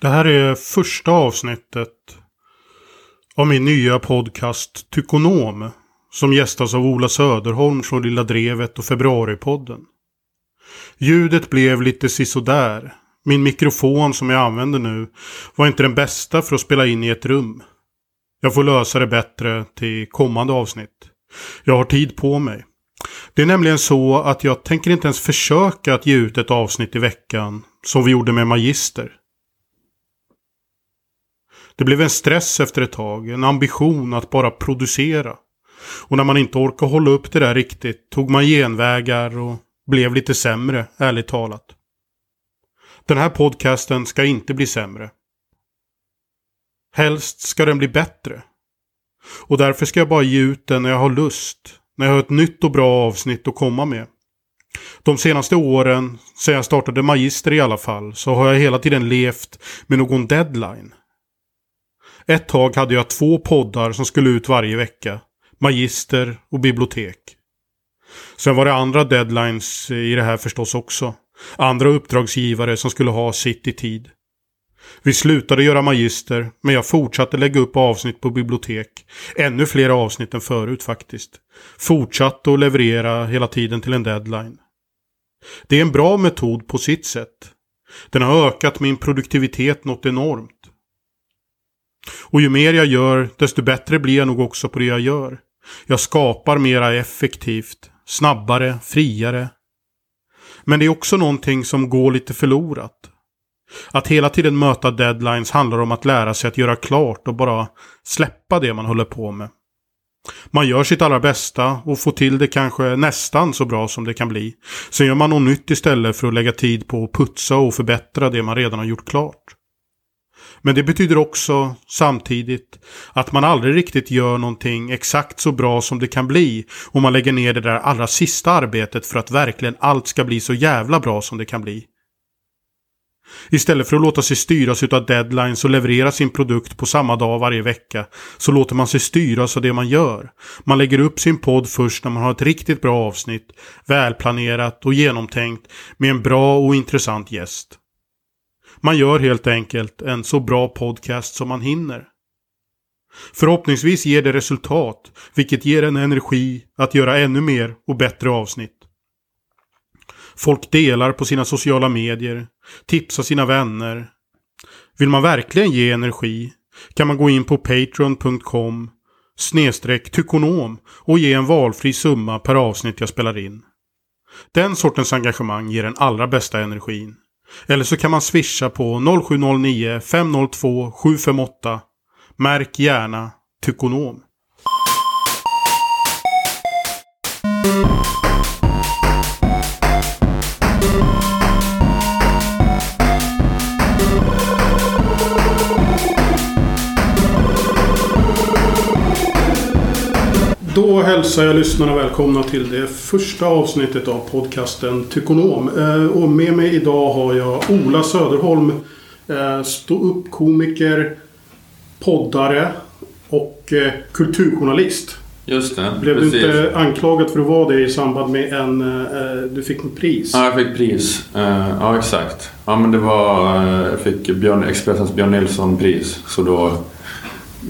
Det här är första avsnittet av min nya podcast Tykonom. Som gästas av Ola Söderholm från Lilla Drevet och Februaripodden. Ljudet blev lite sisådär. Min mikrofon som jag använder nu var inte den bästa för att spela in i ett rum. Jag får lösa det bättre till kommande avsnitt. Jag har tid på mig. Det är nämligen så att jag tänker inte ens försöka att ge ut ett avsnitt i veckan som vi gjorde med Magister. Det blev en stress efter ett tag, en ambition att bara producera. Och när man inte orkade hålla upp det där riktigt tog man genvägar och blev lite sämre, ärligt talat. Den här podcasten ska inte bli sämre. Helst ska den bli bättre. Och därför ska jag bara ge ut den när jag har lust. När jag har ett nytt och bra avsnitt att komma med. De senaste åren, sedan jag startade Magister i alla fall, så har jag hela tiden levt med någon deadline. Ett tag hade jag två poddar som skulle ut varje vecka. Magister och bibliotek. Sen var det andra deadlines i det här förstås också. Andra uppdragsgivare som skulle ha sitt i tid. Vi slutade göra magister, men jag fortsatte lägga upp avsnitt på bibliotek. Ännu fler avsnitt än förut faktiskt. Fortsatte att leverera hela tiden till en deadline. Det är en bra metod på sitt sätt. Den har ökat min produktivitet något enormt. Och ju mer jag gör, desto bättre blir jag nog också på det jag gör. Jag skapar mera effektivt, snabbare, friare. Men det är också någonting som går lite förlorat. Att hela tiden möta deadlines handlar om att lära sig att göra klart och bara släppa det man håller på med. Man gör sitt allra bästa och får till det kanske nästan så bra som det kan bli. Sen gör man något nytt istället för att lägga tid på att putsa och förbättra det man redan har gjort klart. Men det betyder också samtidigt att man aldrig riktigt gör någonting exakt så bra som det kan bli om man lägger ner det där allra sista arbetet för att verkligen allt ska bli så jävla bra som det kan bli. Istället för att låta sig styras utav deadlines och leverera sin produkt på samma dag varje vecka så låter man sig styras av det man gör. Man lägger upp sin podd först när man har ett riktigt bra avsnitt, välplanerat och genomtänkt med en bra och intressant gäst. Man gör helt enkelt en så bra podcast som man hinner. Förhoppningsvis ger det resultat, vilket ger en energi att göra ännu mer och bättre avsnitt. Folk delar på sina sociala medier, tipsar sina vänner. Vill man verkligen ge energi kan man gå in på patreon.com snedstreck tykonom och ge en valfri summa per avsnitt jag spelar in. Den sortens engagemang ger den allra bästa energin. Eller så kan man swisha på 0709 502 758. Märk gärna Tykonom. Då hälsar jag lyssnarna välkomna till det första avsnittet av podcasten Tykonom. Eh, och med mig idag har jag Ola Söderholm, eh, ståuppkomiker, poddare och eh, kulturjournalist. Just det, Blev precis. du inte anklagad för att vara det i samband med en... Du fick en pris? Ja, jag fick pris. Ja, exakt. Ja, men det var... Jag fick Björn, Expressens Björn Nilsson-pris. Så då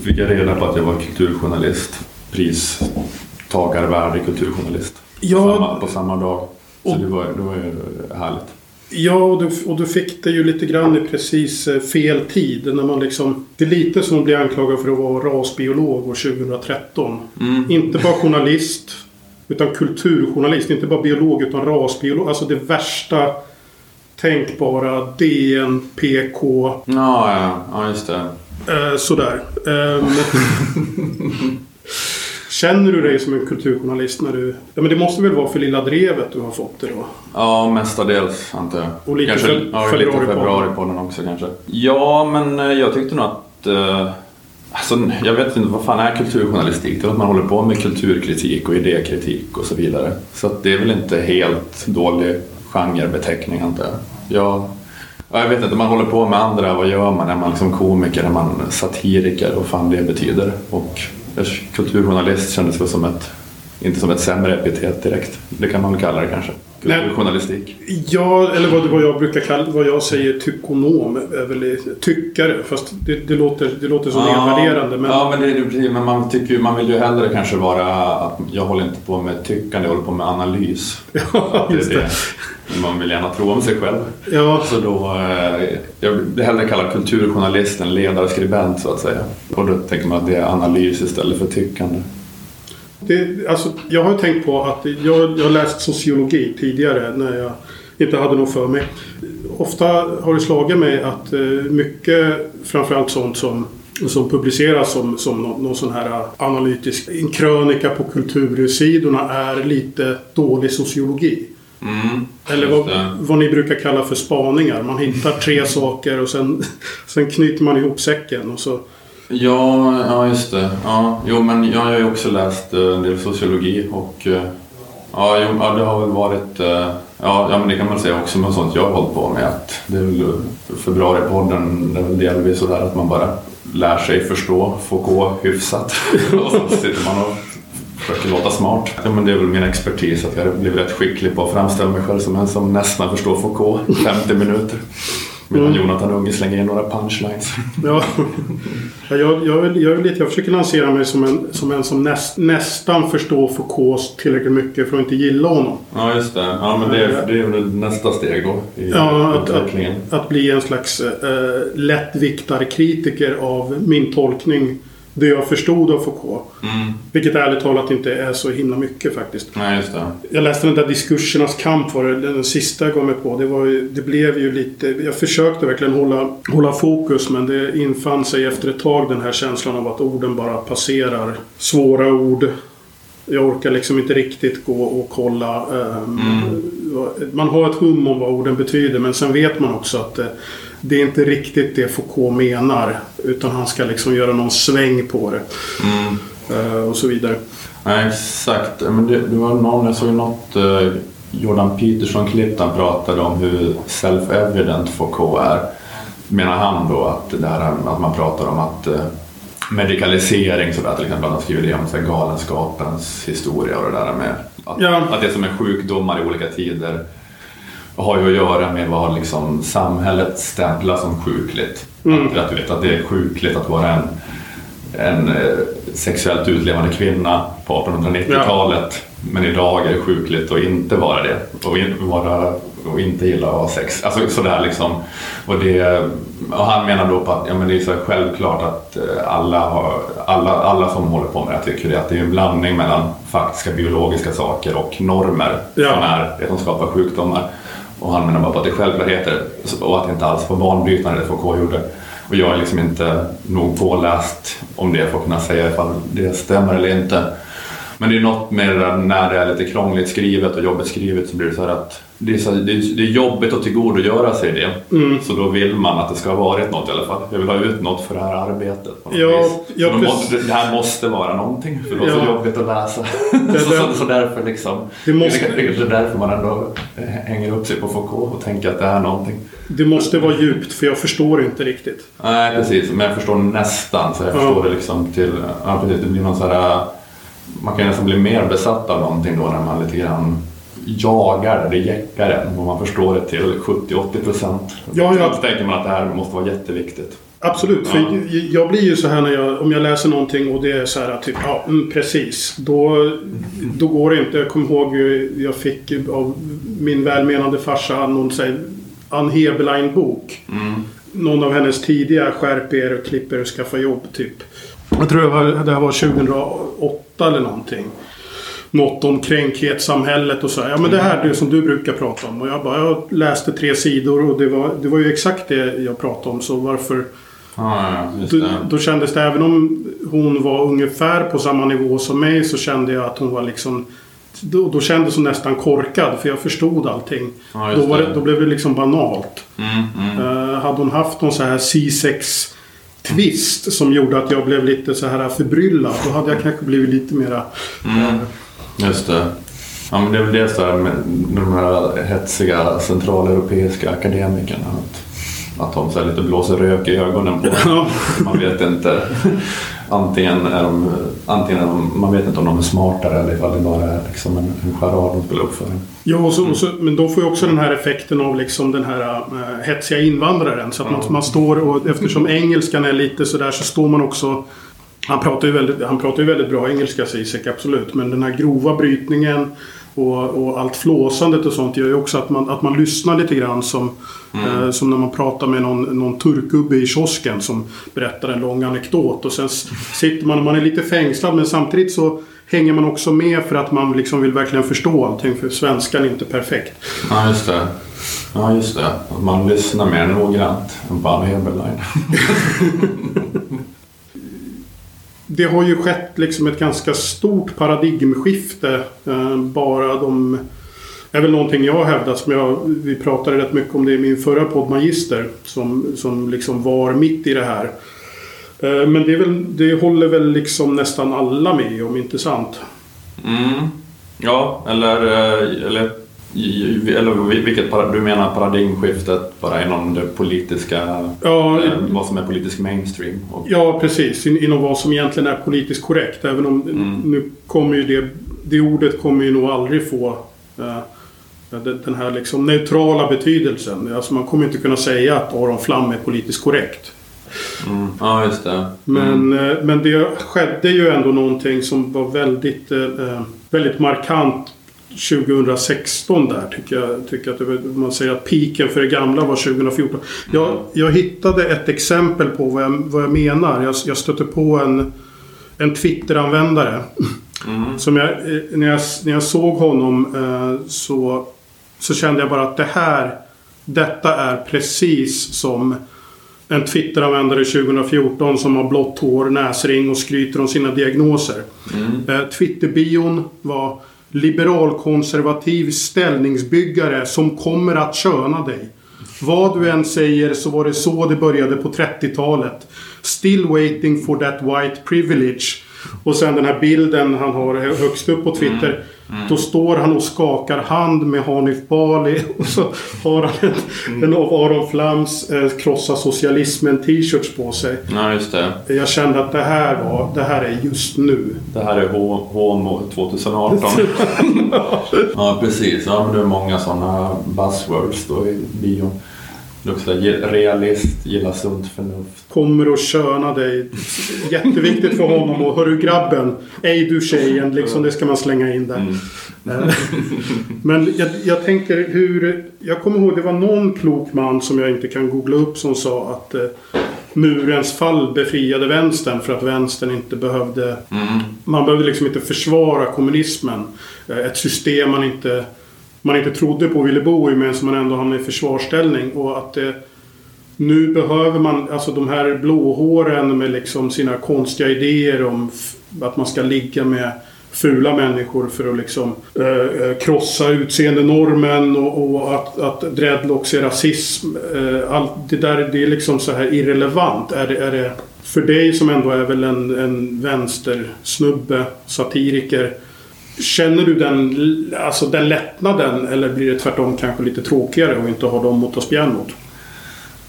fick jag reda på att jag var kulturjournalist pristagarvärdig kulturjournalist. Ja, samma, på samma dag. Så och, det, var, det var ju härligt. Ja, och du, och du fick det ju lite grann i precis fel tid. När man liksom, det är lite som att bli anklagad för att vara rasbiolog år 2013. Mm. Inte bara journalist, utan kulturjournalist. Inte bara biolog, utan rasbiolog. Alltså det värsta tänkbara. DN, PK. Ja, ja, ja just det. Eh, sådär. Eh, Känner du dig som en kulturjournalist när du... Ja, men det måste väl vara för Lilla Drevet du har fått det då? Ja, mestadels antar jag. Och lite kanske, fe ja, lite februaripodden också kanske. Ja, men eh, jag tyckte nog att... Eh, alltså, jag vet inte, vad fan är kulturjournalistik? Det är att man håller på med kulturkritik och idékritik och så vidare. Så att det är väl inte helt dålig genrebeteckning antar jag. jag jag vet inte, man håller på med andra, vad gör man? Är man liksom komiker? Är man satiriker? Vad fan det betyder? Och kulturjournalist kändes väl som ett inte som ett sämre epitet direkt. Det kan man väl kalla det kanske. Kulturjournalistik. Ja, eller vad, vad jag brukar kalla, vad jag säger tykonom, är väl tyckare. Fast det, det låter, det låter så Ja, nedvärderande. Men, ja, men, det, men man, tycker, ju- man vill ju hellre kanske vara att jag håller inte på med tyckande, jag håller på med analys. ja, just det. Man vill gärna tro om sig själv. Ja, Så då, eh, jag vill hellre kalla kulturjournalist en ledarskribent så att säga. Och då tänker man att det är analys istället för tyckande. Det, alltså, jag har tänkt på att jag, jag har läst sociologi tidigare när jag inte hade något för mig. Ofta har det slagit mig att eh, mycket, framförallt sånt som som publiceras som, som någon, någon sån här analytisk en krönika på kultursidorna är lite dålig sociologi. Mm, Eller vad, vad ni brukar kalla för spaningar. Man hittar tre saker och sen, sen knyter man ihop säcken. Och så, Ja, ja just det. Ja, jo, men jag har ju också läst eh, en del sociologi och eh, ja, jo, ja, det har väl varit eh, Ja, ja, men det kan man säga också med sånt jag har hållit på med. Att det är väl februaripodden, det är väl delvis sådär att man bara lär sig förstå Foucault hyfsat. och så sitter man och försöker låta smart. Ja, men det är väl min expertis att jag har blivit rätt skicklig på att framställa mig själv som en som nästan förstår Foucault. 50 minuter. Medan Mm. Jonathan Unge slänger in några punchlines. ja. Ja, jag, jag, jag, är lite, jag försöker lansera mig som en som, en som näst, nästan förstår Foucault tillräckligt mycket för att inte gilla honom. Ja, just det. Ja, men det, är- det är väl nästa steg då i Ja, att, att, att bli en slags äh, lättviktarkritiker av min tolkning. Det jag förstod av Foucault. Mm. Vilket ärligt talat inte är så himla mycket faktiskt. Nej, just det. Jag läste den där diskursernas kamp var det den sista jag gav mig på. Det, var ju, det blev ju lite... Jag försökte verkligen hålla, hålla fokus men det infann sig efter ett tag den här känslan av att orden bara passerar. Svåra ord. Jag orkar liksom inte riktigt gå och kolla. ehm, vad- Man har ett hum om vad orden betyder men sen vet man också att eh, det är inte riktigt det Foucault menar. Utan han ska liksom göra någon sväng på det. Mm. eh, Och så vidare. Nej, exakt. Men det, det var någon, jag såg något eh, Jordan Peterson-klipp där han pratade om hur self-evident Foucault är. Menar han då att, det här, att man pratar om att medikalisering sådär till exempel, att han skriver det om så galenskapens historia och det där med att, Ja. att det som är sjukdomar i olika tider har ju att göra med vad liksom samhället stämplar som sjukligt. Mm. Att, att, du vet, att det är sjukligt att vara en, en eh, sexuellt utlevande kvinna på 1890-talet. Men idag är det sjukligt att inte vara det. Och, vara, och inte gilla att ha sex. Alltså sådär liksom. Och, det, och han menar då på att ja, men det är så självklart att eh, alla, har, alla, alla som håller på med det tycker det. Att det är en blandning mellan faktiska biologiska saker och normer Ja. som är det som skapar sjukdomar. Och han menar bara på att det är självklarheter och att det inte alls var banbrytande det Foucault gjorde. Och jag är liksom inte nog påläst om det för att kunna säga ifall det stämmer eller inte. Men det är något med det där när det är lite krångligt skrivet och jobbigt skrivet så blir det så här att det är, så, det är, det är jobbigt att tillgodogöra sig det. Mm. Så då vill man att det ska ha varit något i alla fall. Jag vill ha ut något för det här arbetet. På något Ja, vis. ja, så måste, det här måste vara någonting för det var så Ja. jobbigt att läsa. Det- så, så, så därför liksom. Det måste- Det är därför man ändå hänger upp sig på Foucault och tänker att det är någonting. Det måste vara djupt för jag förstår inte riktigt. Nej, precis. Men jag förstår nästan. Så jag Ja. förstår det liksom till... Ja, precis. Det blir någon så här... Man kan nästan bli mer besatt av någonting då när man lite grann jagar det jäckar en och man förstår det till 70-80 procent. Ja, ja. Så tänker man att det här måste vara jätteviktigt. Absolut. För Ja. jag- jag blir ju så här när jag, om jag läser någonting och det är så här typ, ja mm, precis. Då, då går det inte. Jag kommer ihåg jag fick av min välmenande farsa någon så här, Ann Heberlein-bok. Mm. Någon av hennes tidiga Skärp er och klipp er och skaffa jobb typ. Jag tror det, var, det här var 2008 eller någonting. Något om kränkthetssamhället och så. Ja men det här är det som du brukar prata om. Och jag bara, jag läste tre sidor och det var, det var ju exakt det jag pratade om. Så varför... Ja, ja, Då, då kändes det, även om hon var ungefär på samma nivå som mig, så kände jag att hon var liksom... Då, då kändes hon nästan korkad, för jag förstod allting. Just då, det, då blev det liksom banalt. Mm, mm. Eh, hade hon haft någon så här C6 twist som gjorde att jag blev lite så här förbryllad, då hade jag kanske blivit lite mera... Mm. Just det. Ja, men det är väl det så här med de här hetsiga centraleuropeiska akademikerna. Att, att de så lite blåser rök i ögonen på en. Man vet inte. Antingen är de, antingen är de, man vet inte om de är smartare eller ifall det bara är liksom en, en charad de spelar upp för. Ja, och så, och så, men då får ju också den här effekten av liksom den här äh, hetsiga invandraren. Så att man, man står och eftersom engelskan är lite sådär så står man också han pratar ju väldigt, han pratar ju väldigt bra engelska Zizek, absolut. Men den här grova brytningen och, och, allt flåsandet och sånt gör ju också att man, att man lyssnar lite grann som, mm. eh, som när man pratar med någon, någon turkgubbe i kiosken som berättar en lång anekdot. Och sen sitter man och man är lite fängslad men samtidigt så hänger man också med för att man liksom vill verkligen förstå allting. För svenskan är inte perfekt. Ja, just det. Ja, just det. Man lyssnar mer noggrant än på Heberlein. det har ju skett liksom ett ganska stort paradigmskifte. Eh, bara de... Det är väl någonting jag har hävdat som jag... Vi pratade rätt mycket om det i min förra podd Magister. Som, som liksom var mitt i det här. Eh, men det, är väl, det håller väl liksom nästan alla med om, inte sant? Mm. Ja, eller, eh, eller eller vilket du menar paradigmskiftet bara inom det politiska, ja, eh, vad som är politisk mainstream? Och... Ja precis, inom vad som egentligen är politiskt korrekt. Även om mm. nu kommer ju det, det ordet kommer ju nog aldrig få uh, den här liksom neutrala betydelsen. Alltså man kommer inte kunna säga att Aron Flam är politiskt korrekt. Mm. Ja, just det. Mm. Men, uh, men det skedde ju ändå någonting som var väldigt, uh, väldigt markant 2016 där tycker jag. Tycker att det, man säger att piken för det gamla var 2014. Jag, jag hittade ett exempel på vad jag, vad jag menar. Jag, jag stötte på en, en Twitter-användare. Mm. Som jag, eh, när, jag, när jag såg honom eh, så, så kände jag bara att det här Detta är precis som en Twitter-användare 2014 som har blått hår, näsring och skryter om sina diagnoser. Mm. Eh, Twitter-bion var liberalkonservativ ställningsbyggare som kommer att köna dig. Vad du än säger så var det så det började på 30-talet. Still waiting for that white privilege. Och sen den här bilden han har högst upp på Twitter. Mm. Då står han och skakar hand med Hanif Bali. Och så har han en, mm. en av Aron Flams eh, Krossa Socialismen t-shirts på sig. Ja, just det. Jag kände att det här var, det här är just nu. Det här är Homo 2018. ja, precis. Ja, men det är många sådana buzzwords då i bion. Också realist, gillar sunt förnuft. Kommer att köna dig. Jätteviktigt för honom. Och hörru grabben, ej du tjejen. Liksom det ska man slänga in där. Mm. Men jag, jag, tänker hur... Jag kommer ihåg det var någon klok man som jag inte kan googla upp som sa att eh, murens fall befriade vänstern för att vänstern inte behövde... Mm. Man behövde liksom inte försvara kommunismen. Eh, ett system man inte man inte trodde på och ville bo i men som man ändå hamnade i försvarsställning. Och att det, nu behöver man, alltså de här blåhåren med liksom sina konstiga idéer om att man ska ligga med fula människor för att liksom eh, eh, krossa utseendenormen och, och att, att dreadlocks är rasism. Eh, allt det där det är liksom så här irrelevant. Är det, är det för dig som ändå är väl en, en vänstersnubbe, satiriker. Känner du den, alltså den lättnaden eller blir det tvärtom kanske lite tråkigare att inte ha dem att ta spjärn mot?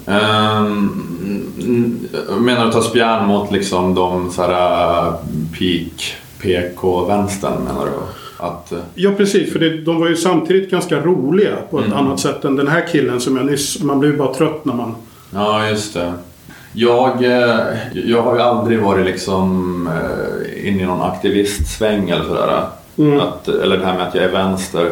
Um, menar du ta spjärn mot liksom de så här, uh, peak PK-vänstern menar du? Att, uh... Ja precis, för det, de var ju samtidigt ganska roliga på ett mm. annat sätt än den här killen som jag nyss... Man blir ju bara trött när man... Ja, just det. Jag, eh, jag har ju aldrig varit liksom inne i någon aktivistsväng eller sådär. Mm. Att, eller det här med att jag är vänster.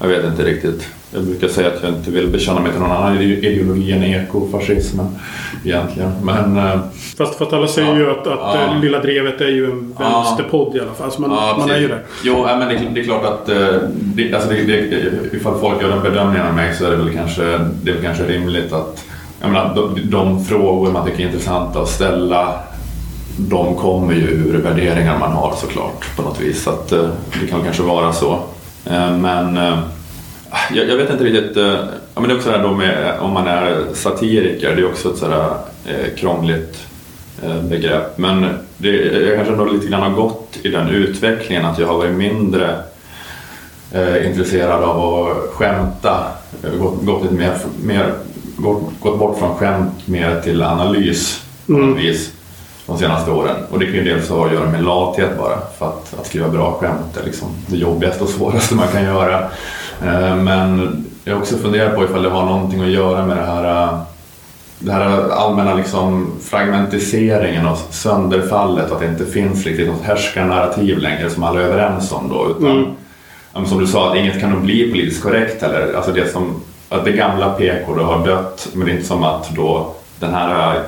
Jag vet inte riktigt. Jag brukar säga att jag inte vill bekänna mig till någon annan ideologi än ekofascismen egentligen. Men, eh, fast, fast alla säger ja, ju att, att ja, Lilla Drevet är ju en vänsterpodd ja, i alla fall. Alltså man, ja, man är ju där. Jo, men det, det är klart att eh, det, alltså det, det, ifall folk gör den bedömningen av mig så är det väl kanske, det är kanske rimligt att jag menar, de, de frågor man tycker är intressanta att ställa de kommer ju ur värderingar man har såklart på något vis. Så att, eh, det kan kanske vara så. Eh, men eh, jag, jag vet inte riktigt. Ja, men det är också det här då med om man är satiriker. Det är också ett sådär krångligt begrepp. Men det, jag kanske ändå lite grann har gått i den utvecklingen att jag har varit mindre intresserad av att skämta. Gått, gått lite mer, mer gått, gått bort från skämt mer till analys på Mm. något vis de senaste åren. Och det kan ju dels ha att göra med lathet bara. För att, att skriva bra skämt är liksom det jobbigaste och svåraste man kan göra. Eh, Men jag har också funderat på ifall det har någonting att göra med det här eh, det här allmänna liksom fragmentiseringen och sönderfallet att det inte finns riktigt något härskarnarrativ längre som alla är överens om då. Utan, Mm. som du sa, att inget kan nog bli politiskt korrekt heller. Alltså det som, att det gamla PK då har dött, men det är inte som att då den här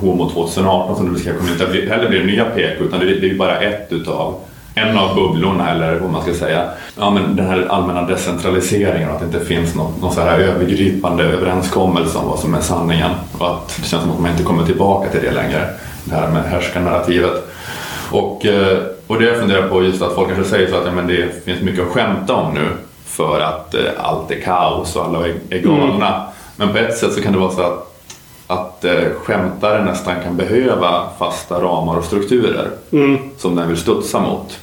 Homo 2018 som du beskrev kommer inte heller bli nya PK utan det, det är bara ett utav en av bubblorna eller vad man ska säga. Ja, men den här allmänna decentraliseringen och att det inte finns någon, någon så här övergripande överenskommelse om vad som är sanningen. Och att det känns som att man inte kommer tillbaka till det längre. Det här med härskarnarrativet. Och, eh, och det jag funderar på just att folk kanske säger så att ja, men det finns mycket att skämta om nu för att eh, allt är kaos och alla är, är galna. Men på ett sätt så kan det vara så att att eh, skämtare nästan kan behöva fasta ramar och strukturer Mm. som den vill studsa mot.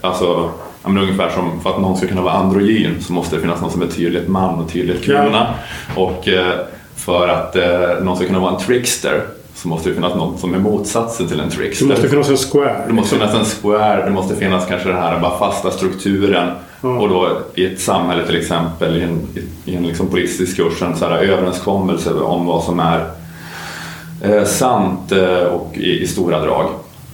Alltså, ja, men ungefär som för att någon ska kunna vara androgyn så måste det finnas någon som är tydligt man och tydligt kvinna. Och eh, för att eh, någon ska kunna vara en trickster så måste det finnas någon som är motsatsen till en Det trickster. måste finnas en square. Det måste finnas en square, det måste finnas kanske den här bara fasta strukturen. Ja. Och då i ett samhälle till exempel, i en, i en liksom politisk diskurs, en så här överenskommelse om vad som är eh, sant eh, och i, i stora drag.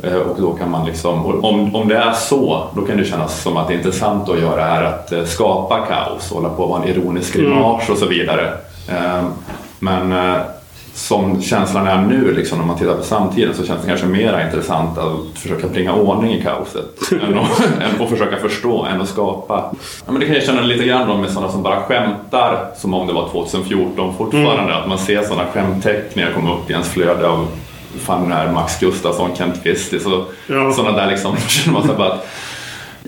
Eh, och då kan man liksom, om, om det är så, då kan det kännas som att det intressanta att göra är att eh, skapa kaos, hålla på att vara en ironisk grimas och så vidare. Eh, men eh, som känslan är nu, liksom, när man tittar på samtiden, så känns det kanske mer intressant att försöka bringa ordning i kaoset än, att, än att försöka förstå, än att skapa. Ja, men det kan jag känna lite grann om med sådana som bara skämtar som om det var 2014 fortfarande. Att man ser sådana skämtteckningar komma upp i ens flöde av fan är Max Gustafsson, Kent Kvistis och Ja. sådana där liksom. Känner man så bara att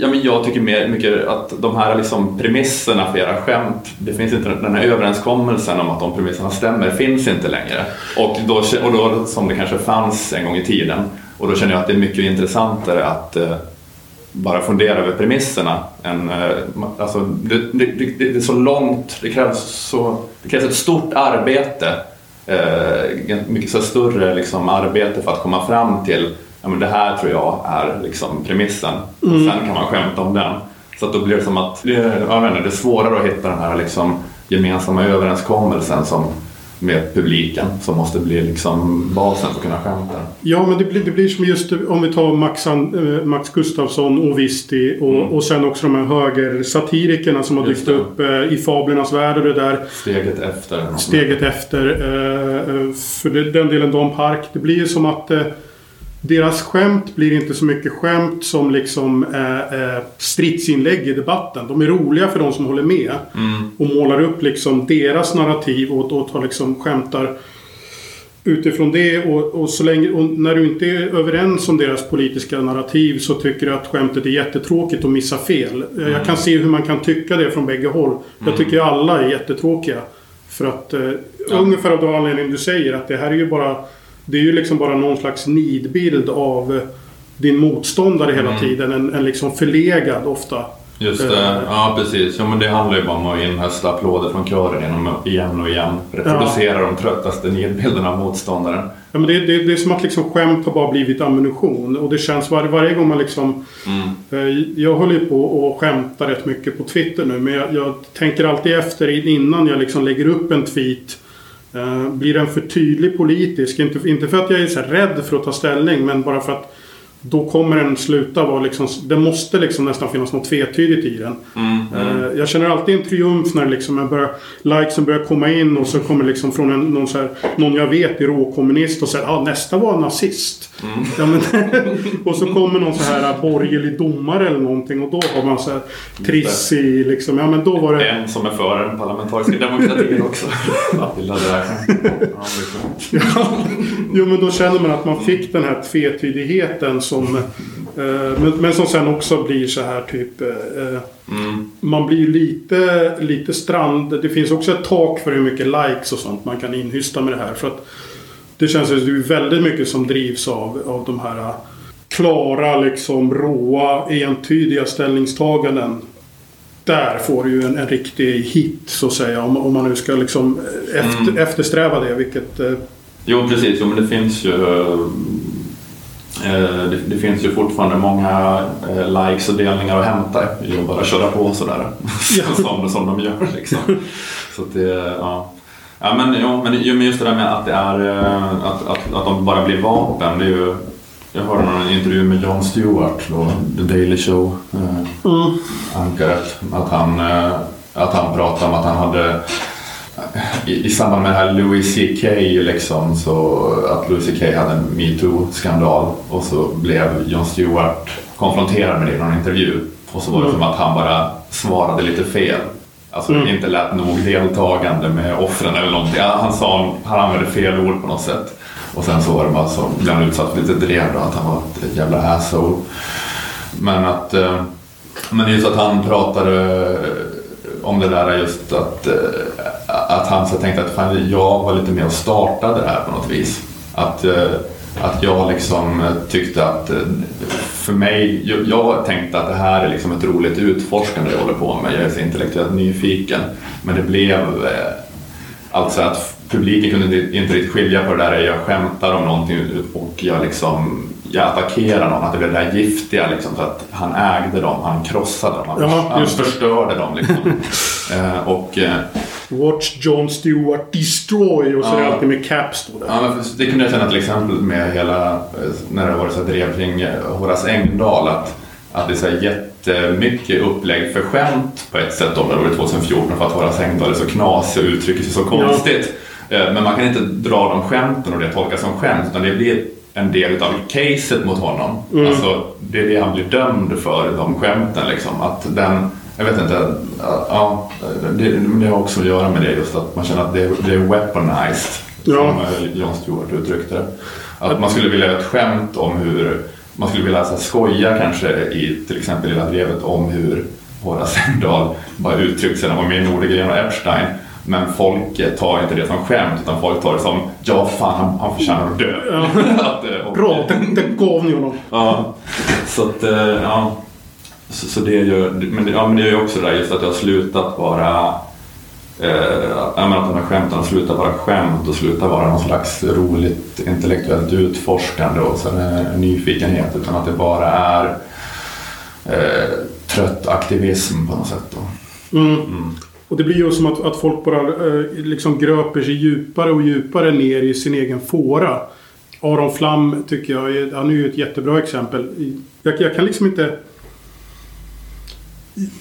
Ja, men jag tycker mer, mycket att de här liksom premisserna för era skämt, det finns inte den här överenskommelsen om att de premisserna stämmer, finns inte längre. Och då, och då som det kanske fanns en gång i tiden. Och då känner jag att det är mycket intressantare att eh, bara fundera över premisserna. Än, eh, alltså, det, det, det, det är så långt, det krävs, så, det krävs ett stort arbete. Eh, mycket så större liksom, arbete för att komma fram till ja, men det här tror jag är liksom premissen. Och sen kan man skämta om den. Så att då blir det som att det, jag inte, det är svårare att hitta den här liksom, gemensamma överenskommelsen som, med publiken som måste bli liksom basen för att kunna skämta. Ja, men det blir, det blir som just om vi tar Max, eh, Max Gustafsson och Visti och, och sen också de här högersatirikerna som har Mm. Just dykt det. upp eh, i Fablernas värld och det där. Steget efter. Steget efter. Eh, eh, för det, den delen Dan Park. Det blir ju som att eh, deras skämt blir inte så mycket skämt som liksom eh, eh, stridsinlägg i debatten. De är roliga för de som håller med. Och målar upp liksom deras narrativ och, och tar liksom skämtar utifrån det. Och, och, så länge, och när du inte är överens om deras politiska narrativ så tycker du att skämtet är jättetråkigt och missar fel. Eh, Jag kan se hur man kan tycka det från bägge håll. Jag tycker alla är jättetråkiga. För att eh, ungefär av den anledningen du säger att det här är ju bara Det är ju liksom bara någon slags nidbild av eh, din motståndare hela tiden. En, en liksom förlegad ofta. Just Eh, det, ja precis. Ja, men det handlar ju bara om att inhösta applåder från kören genom igen och igen reproducera de tröttaste nidbilderna av motståndaren. Ja, men det, det, det är som att liksom skämt har bara blivit ammunition. Och det känns var, varje gång man liksom... Eh, jag håller ju på och skämtar rätt mycket på Twitter nu. Men jag, jag tänker alltid efter innan jag liksom lägger upp en tweet. Eh, blir den för tydlig politisk? Inte, inte för att jag är så här rädd för att ta ställning. Men bara för att då kommer den sluta vara liksom... Det måste liksom nästan finnas något tvetydigt i den. Eh, jag känner alltid en triumf när liksom jag börjar, likesen börjar komma in och så kommer liksom från en, någon, så här, någon jag vet är råkommunist och säger ah, nästa var nazist. Ja, men, och så kommer någon så här borgerlig domare eller någonting och då har man så här triss i liksom. Ja men då var det... En som är för den parlamentariska demokratin också. Det där. Ja. Jo men då känner man att man fick den här tvetydigheten som... Eh, men, men som sen också blir så här typ... Eh, Man blir ju lite, lite strand... Det finns också ett tak för hur mycket likes och sånt man kan inhysta med det här. För att det känns som att det är väldigt mycket som drivs av, av de här eh, klara, liksom råa, entydiga ställningstaganden. där får du ju en, en riktig hit så att säga. Om, om man nu ska liksom efter, Mm. eftersträva det. Vilket... eh, Jo, precis. Jo, men det finns ju... eh, Det, det finns ju fortfarande många eh, likes och delningar att hämta i att bara köra på sådär. Ja. som, som de gör liksom. Så att det, ja. Ja, men, jo, men, just det där med att det är eh, att, att, att de bara blir vapen. Det är ju, jag hörde någon intervju med Jon Stewart, då, The Daily Show, eh, Mm. ankaret. Att han, att han pratade om att han hade i, i samband med det här Louis CK liksom så att Louis CK hade en metoo-skandal och så blev Jon Stewart konfronterad med det i någon intervju och så var det Mm. som att han bara svarade lite fel. Alltså Mm. inte lät nog deltagande med offren eller någonting. Han sa, han använde fel ord på något sätt. Och sen så var det bara så, blev han utsatt för lite drev då, att han var ett jävla asshole. Men att, eh, men just att han pratade om det där just att, eh, att han så tänkte att fan, jag var lite med och startade det här på något vis. Att, eh, att jag liksom tyckte att eh, för mig, jag, tänkte att det här är liksom ett roligt utforskande jag håller på med. Jag är så intellektuellt nyfiken. Men det blev eh, alltså att publiken kunde inte riktigt skilja på det där. Jag skämtar om någonting och jag liksom jag attackerar någon, att det blev det där giftiga liksom, så att han ägde dem, han krossade dem, han, Ja, han förstörde dem. Liksom. eh, och, eh, Watch John Stewart destroy och så är det Ja. alltid med caps då. Där. Ja, det kunde jag känna till exempel med hela, eh, när det var så drev kring eh, Horace Engdahl, att, att det är så här jättemycket upplägg för skämt på ett sätt om det var 2014 för att Horace Engdahl är så knasig och uttrycker sig så konstigt. Eh, Men man kan inte dra de skämten och det tolkas som skämt utan det blir en del av caset mot honom. Mm. Alltså, det är det han blir dömd för, de skämten. Liksom. Att den, jag vet inte, ja, det, det har också att göra med det just att man känner att det, det är weaponized. Ja. Som Jon Stewart uttryckte det. Att man skulle vilja göra ett skämt om hur, man skulle vilja skoja kanske i till exempel Lilla Drevet om hur Horace Engdahl bara uttryckte sig när han var med i Nordegren och Epstein. Men folk tar inte det som skämt utan folk tar det som ja fan han, han förtjänar att dö. att, eh, och- Bra, den, den gav ni honom. Ja, så att, eh, ja. Så, så det ju, men, det- ja, men det är ju också det där just att jag har slutat vara Eh, jag menar att de här skämten slutar vara skämt och slutar vara någon slags roligt intellektuellt utforskande och sen en nyfikenhet utan att det bara är eh, trött aktivism på något sätt. Mm. Mm. Och det blir ju som att, att folk bara eh, liksom gröper sig djupare och djupare ner i sin egen fåra. Aron Flam tycker jag han är ju ett jättebra exempel. Jag, jag kan liksom inte...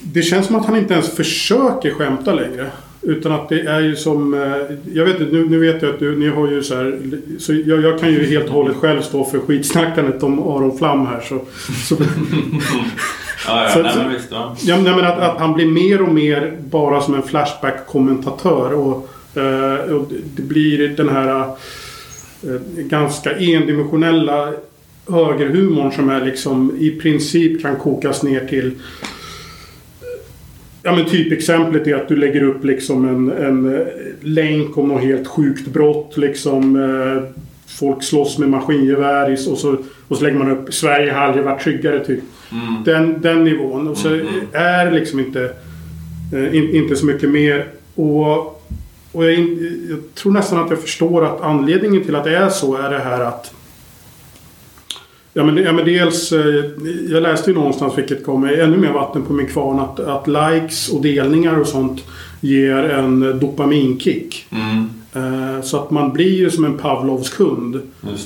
Det känns som att han inte ens försöker skämta längre. Utan att det är ju som... eh, Jag vet inte, nu, nu vet jag att du, ni har ju så här... Så jag, jag kan ju helt och hållet själv stå för skitsnackandet om Aron Flam här. Så, så, Ja, ja, Så- nej, men visst, ja. Ja, nej, men att, att han blir mer och mer bara som en Flashback-kommentatör. Och, eh, och det- det blir den här eh, ganska endimensionella högerhumorn som är liksom i princip kan kokas ner till Ja men typexemplet är att du lägger upp liksom en, en eh, länk om något helt sjukt brott liksom. Eh, folk slåss med maskingevär och så, och så lägger man upp Sverige har aldrig varit tryggare typ. Mm. Den, den nivån. Och så Mm. är liksom inte, eh, in, inte så mycket mer. Och, och jag, jag tror nästan att jag förstår att anledningen till att det är så är det här att Ja men, ja, men dels, eh, jag läste ju någonstans, vilket gav mig ännu mer vatten på min kvarn, att, att likes och delningar och sånt ger en dopaminkick. Mm, så att man blir ju som en Pavlovs kund.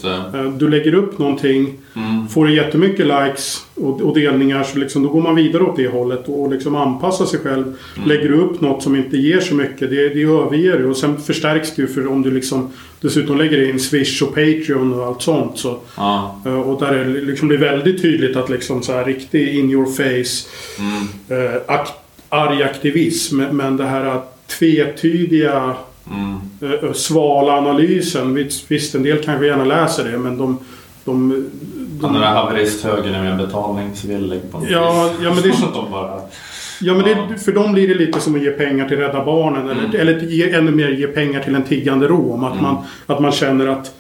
Eh, Du lägger upp någonting, Mm. får du jättemycket likes och, och delningar så liksom, då går man vidare åt det hållet och liksom anpassar sig själv. Lägger du upp något som inte ger så mycket, det, det överger du. Och sen förstärks ju för om du liksom dessutom lägger in Swish och Patreon och allt sånt. Så, Ja. eh, och där är det liksom blir väldigt tydligt att liksom så här riktig in your face Mm. eh, ak- arg aktivism. Men det här tvetydiga Mm. eh, svala analysen. Visst, visst, en del kanske gärna läser det men de... de, Han de är haveristhögern är mer betalningsvillig på något Ja, vis. ja, men det är så- Att de bara... ja, men det, för dem blir det lite som att ge pengar till Rädda Barnen. Eller, Mm. eller ge, ännu mer ge pengar till en tiggande rom. Att, Mm. man, att man känner att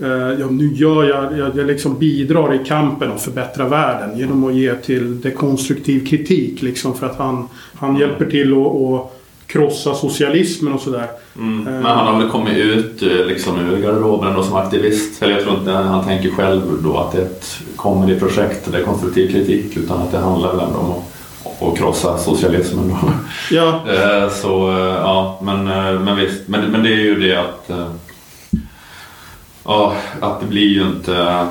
eh, ja, nu gör jag, jag, jag liksom bidrar i kampen att förbättra världen genom att ge till dekonstruktiv kritik. Liksom för att han, han hjälper till att krossa socialismen och sådär. Mm. Men han har väl kommit ut eh, liksom, ur garderoben då som aktivist. Eller jag tror inte han tänker själv då att det är ett comedy-projekt eller konstruktiv kritik utan att det handlar väl ändå om att, krossa socialismen. Då. Ja. Eh, Så eh, ja, men, eh, men visst. Men, men det är ju det att eh, Ja, att det blir ju inte eh,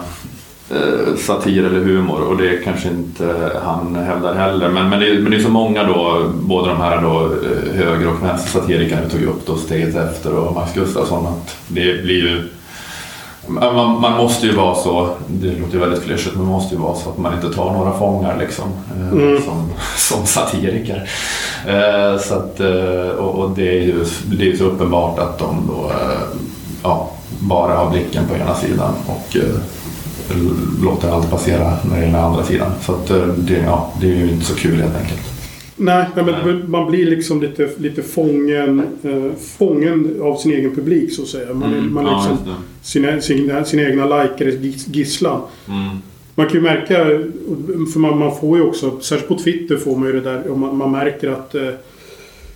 satir eller humor och det kanske inte han hävdar heller. Men, men, det, är, men det är så många då, både de här då eh, höger och vänstersatirikerna vi tog upp då, Steget Efter och Max Gustafsson, att det blir ju man, man måste ju vara så, det låter ju väldigt klyschigt, men man måste ju vara så att man inte tar några fångar liksom, eh, Mm. som, som satiriker. Eh, så att, eh, och, och det är ju det är så uppenbart att de då eh, ja, bara har blicken på ena sidan och eh, låter allt passera när det är den andra sidan. Så att, eh, det, ja, det är ju inte så kul helt enkelt. Nej, nej, men man blir liksom lite, lite fången, eh, fången av sin egen publik så att säga. Man, Mm, man ja, liksom det. sina, sina, sina egna likeres gis- gisslan. Mm. Man kan ju märka, för man, man får ju också, särskilt på Twitter får man ju det där, och man, man märker att eh,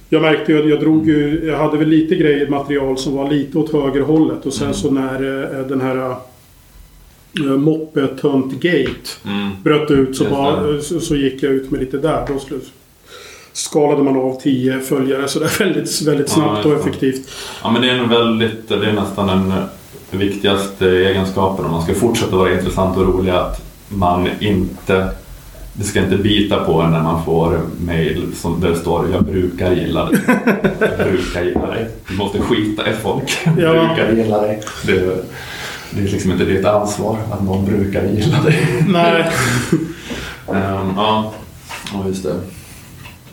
jag märkte ju, jag drog ju, jag hade väl lite grejer, material som var lite åt högerhållet och sen Mm. så när eh, den här moppe tönt gate Mm. bröt ut så, bara, det. så, så gick jag ut med lite där. Då slu- skalade man av 10 följare sådär väldigt, väldigt Ja, snabbt och just det. effektivt. Ja men det är en väldigt, det är nästan den viktigaste egenskapen om man ska fortsätta vara intressant och rolig att man inte det ska inte bita på en när man får mail som där det står jag brukar gilla dig. Jag brukar gilla dig. Du måste skita i folk. Ja. Brukar gilla dig. Det, det är liksom inte ditt ansvar att någon brukar gilla dig. Nej, Ehm, ja, ja, just det.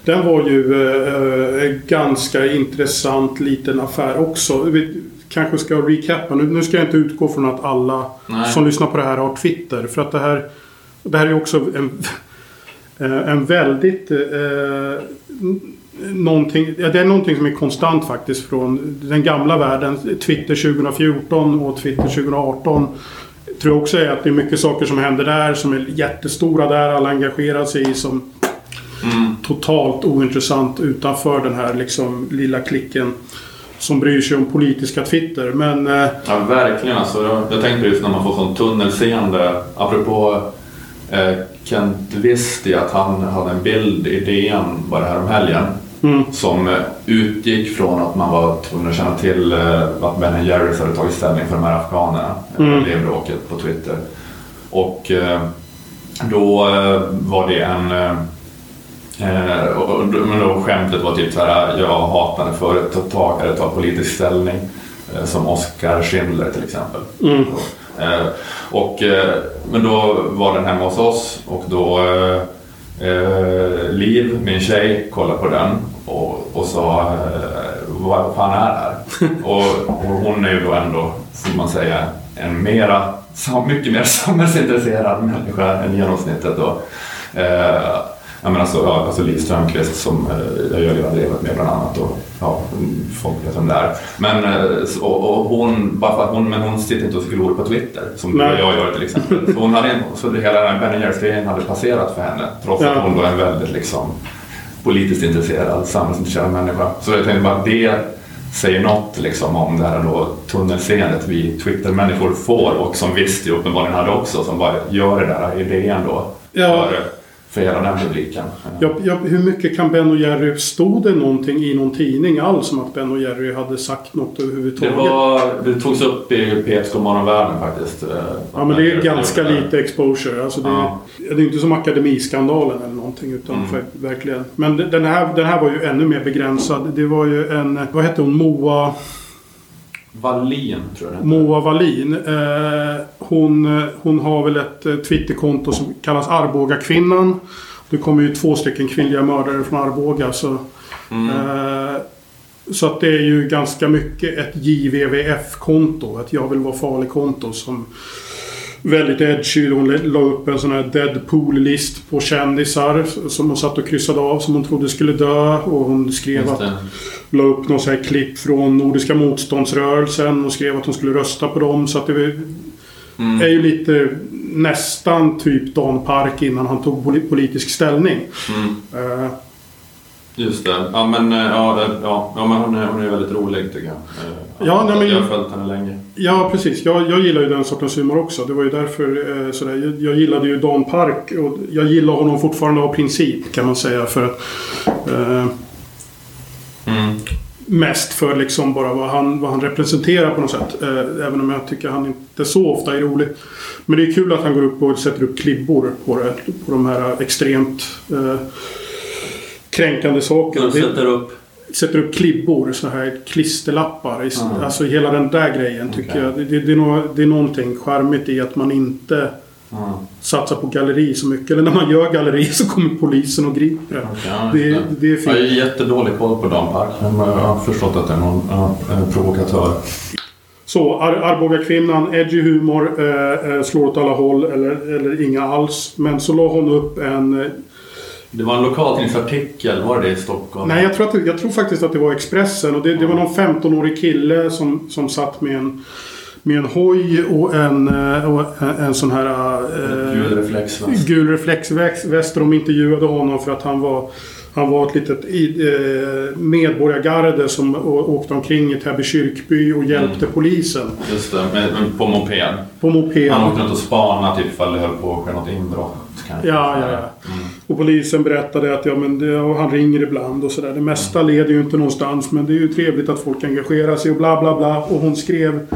den var ju eh, en ganska intressant liten affär också. Vi kanske ska recappa. Nu, nu ska jag inte utgå från att alla Nej. som lyssnar på det här har Twitter. För att det här, det här är också en, eh, en väldigt... Eh, någonting, ja, det är någonting som är konstant faktiskt från den gamla världen. Twitter 2014 och Twitter 2018. Tror jag också är att det är mycket saker som händer där som är jättestora där. Alla engagerar sig i som Mm. totalt ointressant utanför den här liksom lilla klicken som bryr sig om politiska Twitter. Men eh, Ja, verkligen. Alltså, jag, tänkte just när man får sånt tunnelseende. Apropå eh, Kent visste att han hade en bild i DN bara här om helgen mm, som eh, utgick från att man var tvungen att känna till eh, att Ben Jerrys hade tagit ställning för de här afghanerna. Mm. Bråket på Twitter. Och eh, då eh, var det en... Eh, eh, men då skämtet var typ så här, jag hatar när företagare tar politisk ställning. Eh, som Oskar Schindler till exempel. mm, Eh, och, eh, men då var den hemma hos oss och då eh, eh, Liv, min tjej, kollade på den och, och sa eh, vad fan är det här? och, och hon är ju då ändå, får man säga, en mera, mycket mer samhällsintresserad människa än genomsnittet. Då. Eh, jag menar alltså, ja, alltså Liv Strömquist som eh, jag gör hela livet med bland annat. Och, ja, folk vet vem det är. Men, eh, och, och hon, bara för att hon, men hon sitter inte och glor på Twitter som Nej. jag gör till exempel. Så, hon hade, så hela den här Ben Jerrys-grejen hade passerat för henne. Trots Ja. att hon var en väldigt liksom, politiskt intresserad, samhällsintresserad människa. Så jag tänkte bara det säger något liksom, om det här då, tunnelseendet vi Twitter-människor får och som Visst uppenbarligen hade också som bara gör det där idén då. Ja. För, för hela den publiken. Ja, ja, hur mycket kan Ben och Jerry... Stod det någonting i någon tidning alls om att Ben och Jerry hade sagt något Det, överhuvudtaget? var, det togs upp i P1 Godmorgonvärlden faktiskt. eh, Ja, men det är ganska det. lite exposure. Alltså det, Ja. det är inte som Akademiskandalen eller någonting. Utan Mm. för, verkligen. Men det- den här, den här var ju ännu mer begränsad. Det var ju en... Vad hette hon? Moa... Wallin tror jag Moa Wallin. Eh, hon, hon har väl ett eh, Twitterkonto som kallas Arboga-kvinnan. Det kommer ju två stycken kvinnliga mördare från Arboga. Så, Mm. eh, så att det är ju ganska mycket ett JVVF-konto. Ett Jag vill vara farlig-konto. Som väldigt edgy. Hon la upp en sån här Deadpool-list på kändisar som hon satt och kryssade av som hon trodde skulle dö. Och hon skrev att... La upp något så här klipp från Nordiska motståndsrörelsen och skrev att hon skulle rösta på dem. Så att det mm. är ju lite nästan typ Dan Park innan han tog politisk ställning. Mm. Uh, Just det. Ja men, eh, ja, ja, ja, men hon, är, hon är väldigt rolig tycker jag. Eh, ja, nej, men, jag har följt henne länge. Ja, precis. Jag, jag gillar ju den sortens humor också. Det var ju därför eh, sådär. Jag, jag gillade ju Dan Park och jag gillar honom fortfarande av princip kan man säga. För att... Eh, mm. Mest för liksom bara vad han, vad han representerar på något sätt. Eh, även om jag tycker han inte så ofta är rolig. Men det är kul att han går upp och sätter upp klibbor på, det, på de här extremt... Eh, kränkande saker. De sätter upp? Sätter upp klibbor, så här klisterlappar. Mm. Alltså hela den där grejen tycker okay. jag. Det, det, det, är no, det är någonting charmigt i att man inte mm. satsar på galleri så mycket. Eller när man gör galleri så kommer polisen och griper. Okay, det, det, är fint. Jag har jättedålig koll på Dan Park. Jag har förstått att det är någon ja, provokatör. Så Ar Arboga-kvinnan, edgy humor, eh, eh, slår åt alla håll eller, eller inga alls. Men så la hon upp en det var en lokaltidningsartikel, var det i Stockholm? Nej, jag tror, att, jag tror faktiskt att det var Expressen. Och det, det var någon 15-årig kille som, som satt med en, med en hoj och en, eh, och en, en sån här... Eh, gul reflexväst. Gul reflexväst. De intervjuade honom för att han var han var ett litet eh, medborgargarde som åkte omkring i Täby kyrkby och hjälpte mm. polisen. Just det, med, på moped. På moped. Han åkte runt och spanade typ ifall det höll på att ske något inbrott. Kanske. Ja, ja, ja. Mm. Och polisen berättade att ja, men det, han ringer ibland och sådär. Det mesta mm. leder ju inte någonstans men det är ju trevligt att folk engagerar sig och bla bla bla. Och hon skrev...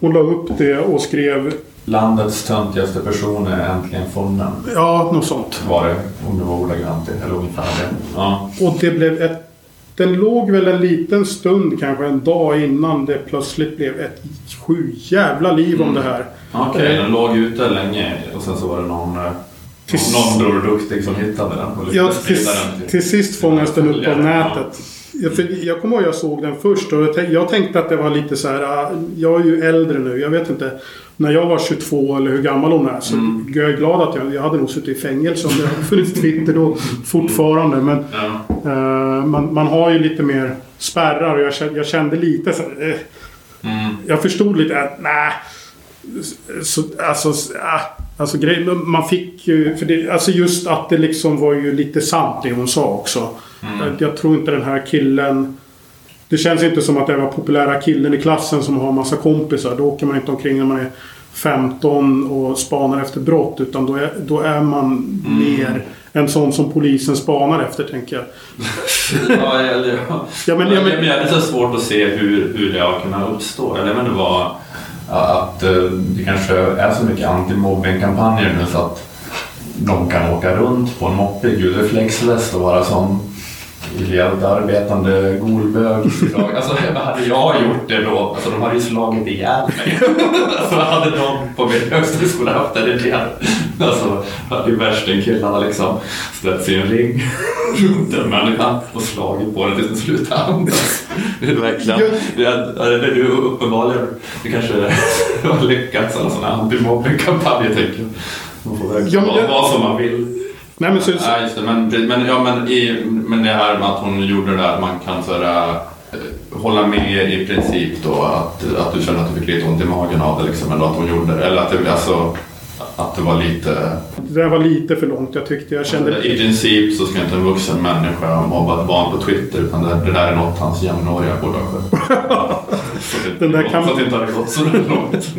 Hon la upp det och skrev Landets töntigaste person är äntligen funnen. Ja, något sånt. Var det. Om det var ordagrant eller ungefär det. Ja. Och det blev ett... Den låg väl en liten stund, kanske en dag innan det plötsligt blev ett sju jävla liv mm. om det här. Okej, okay, den låg ute länge och sen så var det någon... Eh, någon Bror Duktig som hittade den och ja, till, den till, sist fångas den upp av nätet. Jag, för jag kommer ihåg jag såg den först och jag tänkte att det var lite så här. Ah, jag är ju äldre nu. Jag vet inte när jag var 22 eller hur gammal hon är så mm. jag är glad att jag, jag hade nog suttit i fängelse om det hade funnits Twitter då fortfarande. Men ja. uh, man, man har ju lite mer spärrar och jag kände, jag kände lite så uh, mm. Jag förstod lite att nej. Så, alltså, uh, alltså grej, man fick ju... För det, alltså just att det liksom var ju lite sant det hon sa också. Mm. Jag tror inte den här killen det känns inte som att det var populära killen i klassen som har massa kompisar. Då åker man inte omkring när man är 15 och spanar efter brott. Utan då är, då är man mm. mer en sån som polisen spanar efter, tänker jag. ja, eller, ja. ja, men, ja, men, det är så svårt att se hur, hur det har kunnat uppstå. Eller men det var att eh, det kanske är så mycket antimobbingkampanjer nu så att de kan åka runt på en moppe i gul reflexväst och vara som ideellt arbetande golbög. Alltså, hade jag gjort det då, alltså de hade ju slagit ihjäl mig. Så hade de på min högstadieskola haft en idé. Alltså, hade ju värstingkillarna liksom ställt sig i en ring runt en människa och slagit på den tills den slutade andas. Det är verkligen, det är, det är uppenbarligen, det kanske har lyckats, alla sådana antimobbingkampanjer tänker jag. Man får verkligen ja, vara vad som man vill. Nej, men, så, så. ja, just det. Men, men, ja, men, i, men det här med att hon gjorde det där att man kan sådär, eh, hålla med i princip då att, att du kände att du fick lite ont i magen av det liksom, eller att hon gjorde det. Eller att det, alltså, att det var lite... Det var lite för långt. Jag tyckte jag kände... I princip så ska inte en vuxen människa mobba ett barn på Twitter utan det, det där är något hans jämnåriga borde ha skött. Den där kam... Så att det inte hade gått så långt.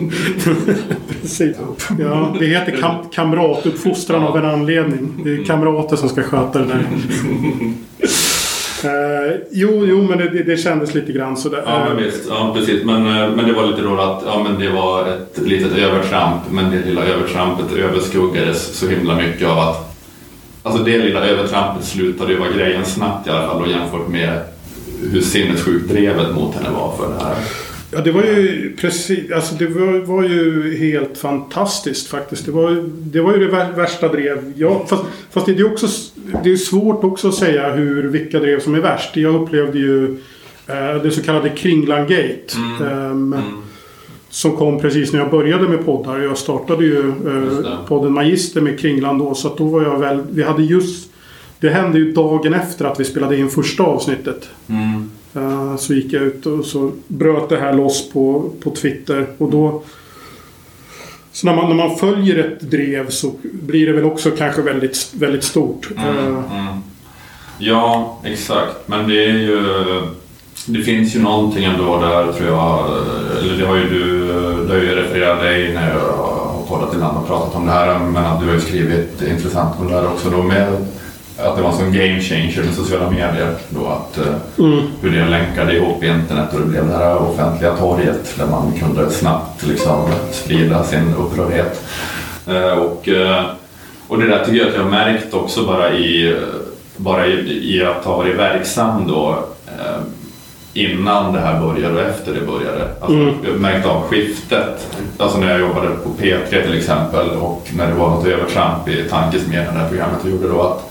Precis. Ja, det heter kam kamratuppfostran av en anledning. Det är kamrater som ska sköta det där. Eh, jo, jo, men det, det kändes lite grann sådär. Ja, men visst. Ja, precis. Men, eh, men det var lite roligt att ja, men det var ett litet övertramp. Men det lilla övertrampet överskuggades så himla mycket av att Alltså det lilla övertrampet slutade ju vara grejen snabbt i alla fall och jämfört med hur sinnessjukt drevet mot henne var för det här. Ja, det var ju precis, alltså det var, var ju helt fantastiskt faktiskt. Det var, det var ju det värsta drev. Ja, fast, fast det är också det är svårt också att säga hur, vilka drev som är värst. Jag upplevde ju eh, det så kallade Kringlan Gate. Mm. Mm. som kom precis när jag började med poddar. Jag startade ju eh, podden Magister med Kringland då. Så att då var jag väl... Vi hade just... Det hände ju dagen efter att vi spelade in första avsnittet. Mm. Uh, så gick jag ut och så bröt det här loss på, på Twitter. Och då... Så när man, när man följer ett drev så blir det väl också kanske väldigt, väldigt stort. Mm, Uh, mm. Ja, exakt. Men det är ju... Det finns ju någonting ändå där tror jag. Eller det har ju du... Det har ju refererat dig när jag har poddat ibland och pratat om det här. Men du har ju skrivit intressant om det här också då med att det var en sån game changer med sociala medier. Då att, eh, mm. Hur det länkade ihop internet och det blev det här offentliga torget där man kunde snabbt liksom sprida sin upprördhet. Eh, Och, eh, och det där tycker jag att jag har märkt också bara i, bara i, i att ha varit verksam då innan det här började och efter det började. Alltså, Mm. Jag märkte av skiftet. Alltså när jag jobbade på P3 till exempel och när det var något övertramp i Tankesmedjan, det här programmet jag gjorde då, att,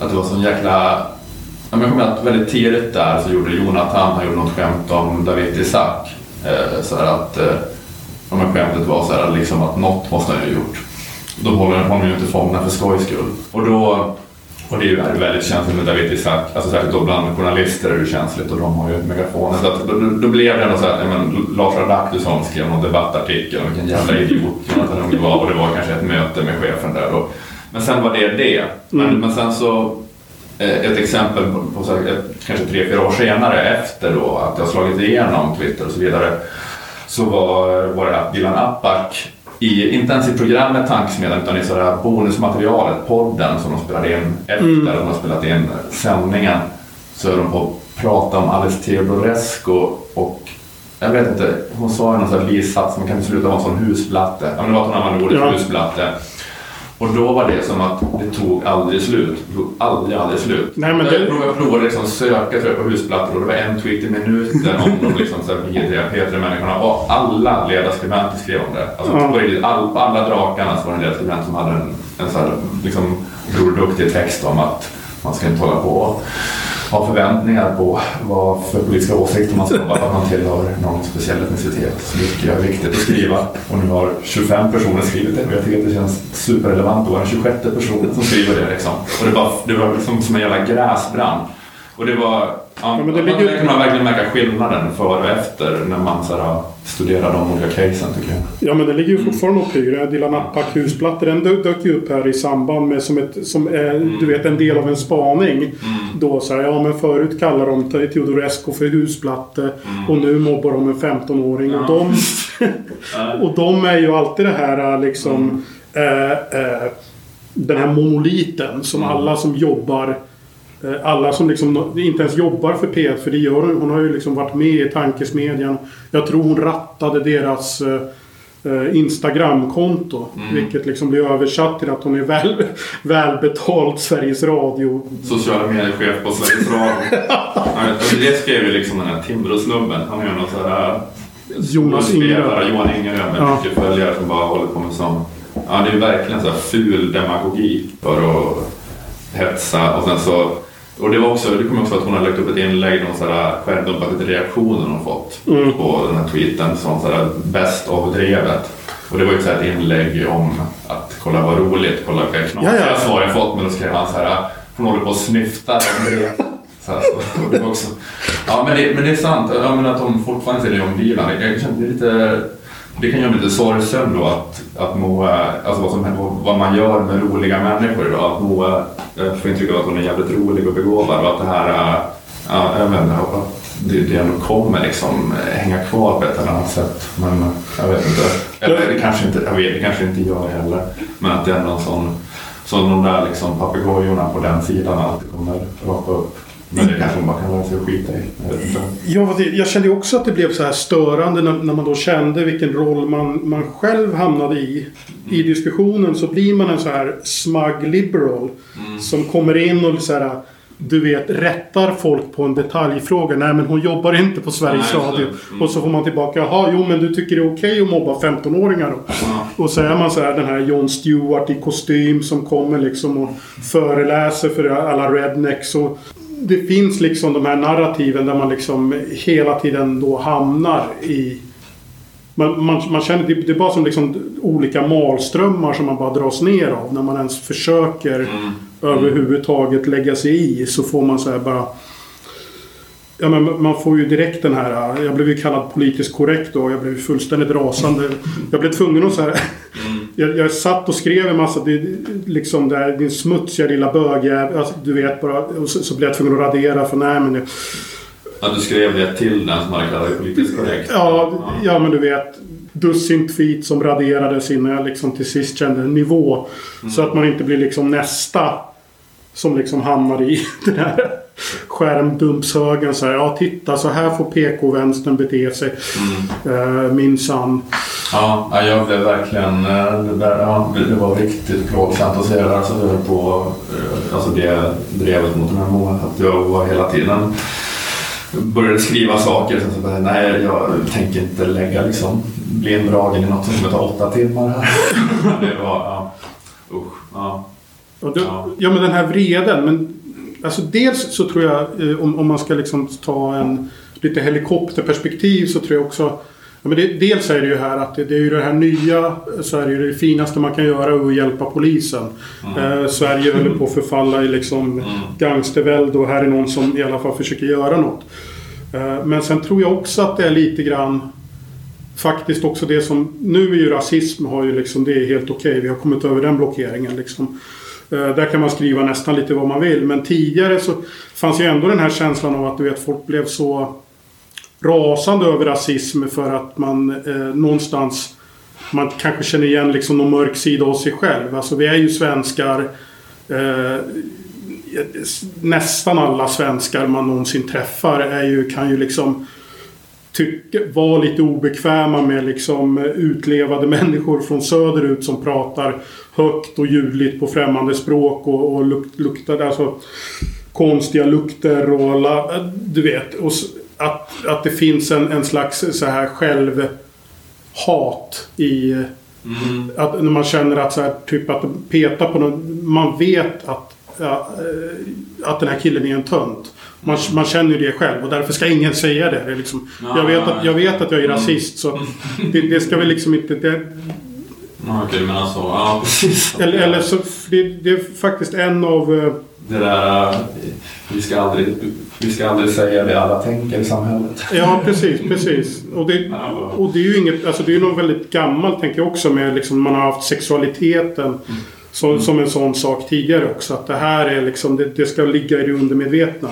att det var sån jäkla... Ja, men Jag kommer ihåg att väldigt tidigt där så gjorde Jonathan, han gjorde något skämt om David Isaac. Eh, så här att, eh, ja, men skämtet var så här, liksom att något måste han ju ha gjort. Då håller honom ju inte fångna för skojs skull. Och då och det är ju väldigt känsligt med David Isaac, alltså särskilt då bland journalister är det känsligt och de har ju megafoner. Så att, då, då blev det ändå så att men, Lars Adaktusson skrev någon debattartikel om vilken jävla idiot Jonathan Unge var och det var kanske ett möte med chefen där då. Men sen var det det. Men, Mm. men sen så eh, ett exempel på, på ett, kanske tre, fyra år senare efter då att jag slagit igenom Twitter och så vidare så var, var det att Dilan Apak i, inte ens i programmet Tankesmedjan utan i så här bonusmaterialet, podden som de spelade in efter Mm. de har spelat in sändningen så är de på att prata om Alice Teodorescu och jag vet inte, hon sa i någon sån här bisats, man kan inte sluta vara en sån husblatte. Ja, men det var att hon använde ordet Ja. husblatte. Och då var det som att det tog aldrig slut. Det tog aldrig, aldrig slut. Nej, men jag, det- provade, jag provade liksom söka tror jag, på husblattor och det var en tweet i minuten om de liksom, så här, vidriga P3-människorna. Och alla ledarskribenter skrev om det. Alltså, Ja. på, riktigt, all, på alla drakarna så var det en ledarskribent som hade en, en så här, liksom, otroligt duktig text om att man ska inte hålla på ha förväntningar på vad för politiska åsikter man ska ha, att man tillhör någon speciell etnicitet. Så det tycker jag är viktigt att skriva. Och nu har 25 personer skrivit det och jag tycker att det känns superrelevant att vara den 26 personen som skriver det. Liksom. Och det, var, det var liksom som en jävla gräsbrand. Och det var... Ja, men det man ligger- kan man verkligen märka skillnaden före och efter när man så här, studerar de olika casen tycker jag. Ja men det ligger ju fortfarande och pyr. Dilan Apak husplattor. Den dök ju upp här i samband med som, ett, som är, du vet, en del av en spaning. Då så här, ja men förut kallade de Te- Teodorescu för husplatte. Och nu mobbar de en 15-åring. Och, de, och de är ju alltid det här liksom... Eh, eh, den här monoliten som alla som jobbar Alla som liksom inte ens jobbar för P1, för det gör hon. Hon har ju liksom varit med i Tankesmedjan. Jag tror hon rattade deras eh, eh, Instagramkonto. Vilket liksom blir översatt till att hon är väl, välbetald Sveriges Radio. Sociala mediechef på Sveriges Radio. Det skrev ju liksom den här Timbro-snubben. Han är ju någon sån här Jonas Ingerö. Johan Ingerö med Ja. mycket följare som bara håller på med sån... Ja, det är ju verkligen så här ful demagogi för att hetsa och sen så... Och det var också, det kom också att hon hade lagt upp ett inlägg, någon sån här skärmdumpat lite reaktioner hon fått Mm. på den här tweeten, som sån här bäst av drevet. Och det var ju ett så här inlägg om att kolla vad roligt, kolla vilka knasiga Ja, ja. svar jag fått. Men då skrev han så här, hon håller på. Så här, så, var också, ja men det, men det är sant, ja, men att de fortfarande ser det om Dilan. Jag känner lite, det kan göra mig lite sorgsen då att, att Moa, alltså vad, som, vad man gör med roliga människor idag. Att Moa jag får intrycket av att hon är jävligt rolig och begåvad och att det här, ja, jag vet inte, att det, det ändå kommer liksom hänga kvar på ett eller annat sätt. Men jag vet inte. Eller det kanske inte, jag vet, det kanske inte gör heller. Men att det är ändå en sån, som de där liksom papegojorna på den sidan alltid kommer rapa upp. Men det kanske man kan lära sig att skita i. Ja, det- jag kände också att det blev så här störande när, när man då kände vilken roll man, man själv hamnade i. I diskussionen så blir man en så här smug liberal. Som kommer in och så här, du vet, rättar folk på en detaljfråga. Nej, men hon jobbar inte på Sveriges Nej, Radio. mm. Och så får man tillbaka, jaha, jo men du tycker det är okej att mobba 15-åringar då? Ja. Och så är man så här den här Jon Stewart i kostym som kommer liksom och föreläser för alla rednecks. Och det finns liksom de här narrativen där man liksom hela tiden då hamnar i man, man, man känner, det, det är bara som liksom olika malströmmar som man bara dras ner av. När man ens försöker Mm. överhuvudtaget lägga sig i så får man så här bara... Ja, men man får ju direkt den här... Jag blev ju kallad politiskt korrekt då. Jag blev fullständigt rasande. Jag blev tvungen att så här... Jag, jag satt och skrev en massa... Det, liksom där, din smutsiga lilla bögjävel. Alltså, du vet bara. Och så, så blev jag tvungen att radera för nej men... Det, Ja, du skrev det till den som hade kallat politiskt korrekt. ja, ja, men du vet. Dussin tweet som raderades innan jag liksom till sist kände en nivå. Så att man inte blir liksom nästa som liksom hamnar i den här skärmdumpshögen. Så här, ja, titta så här får PK-vänstern bete sig. Uh, Minsann. Ja, ja, jag blev verkligen... eh, Det, där, ja, det var riktigt plågsamt att se det där. Så höll på, eh, alltså det drevet mot den här målet. Att jag var hela tiden... Började skriva saker. Så bara, nej, jag tänker inte lägga liksom blinddragen i något som kommer ta åtta timmar här. det var... Ja, usch. Ja. Och du, Ja. ja. men den här vreden. Men, alltså dels så tror jag, eh, om, om man ska liksom ta en lite helikopterperspektiv så tror jag också Ja, men det, dels är det ju här att det, det är ju det här nya, så är det ju det finaste man kan göra att hjälpa polisen. Eh, Sverige håller på att förfalla i liksom gangstervälde och här är någon som i alla fall försöker göra något. Eh, men sen tror jag också att det är lite grann faktiskt också det som... Nu är ju rasism har ju liksom, det är helt okej. Vi har kommit över den blockeringen liksom. Eh, där kan man skriva nästan lite vad man vill. Men tidigare så fanns ju ändå den här känslan av att du vet, folk blev så rasande över rasism för att man eh, någonstans man kanske känner igen liksom någon mörk sida av sig själv. Alltså vi är ju svenskar. Eh, nästan alla svenskar man någonsin träffar är ju, kan ju liksom tycka, vara lite obekväma med liksom utlevade människor från söderut som pratar högt och ljudligt på främmande språk och, och luk, luktar alltså konstiga lukter och la, du vet. Och att, att det finns en, en slags så här självhat i Mm. att när man känner att så här, typ att peta på någon, Man vet att, ja, eh, att den här killen är en tönt. Man, man känner ju det själv och därför ska ingen säga det. det liksom, Ja, jag, vet att, jag vet att jag är Mm. rasist så det, det ska väl liksom inte... Det, Okej, men alltså, ja precis. eller, eller så, det, det är faktiskt en av... eh, Det där, eh, vi ska, aldrig, vi ska aldrig säga det alla tänker i samhället. Ja, precis, precis. Och det, och det är ju inget, alltså det är något väldigt gammalt tänker jag också med liksom man har haft sexualiteten som, som en sån sak tidigare också. Att det här är liksom, det, det ska ligga i det undermedvetna.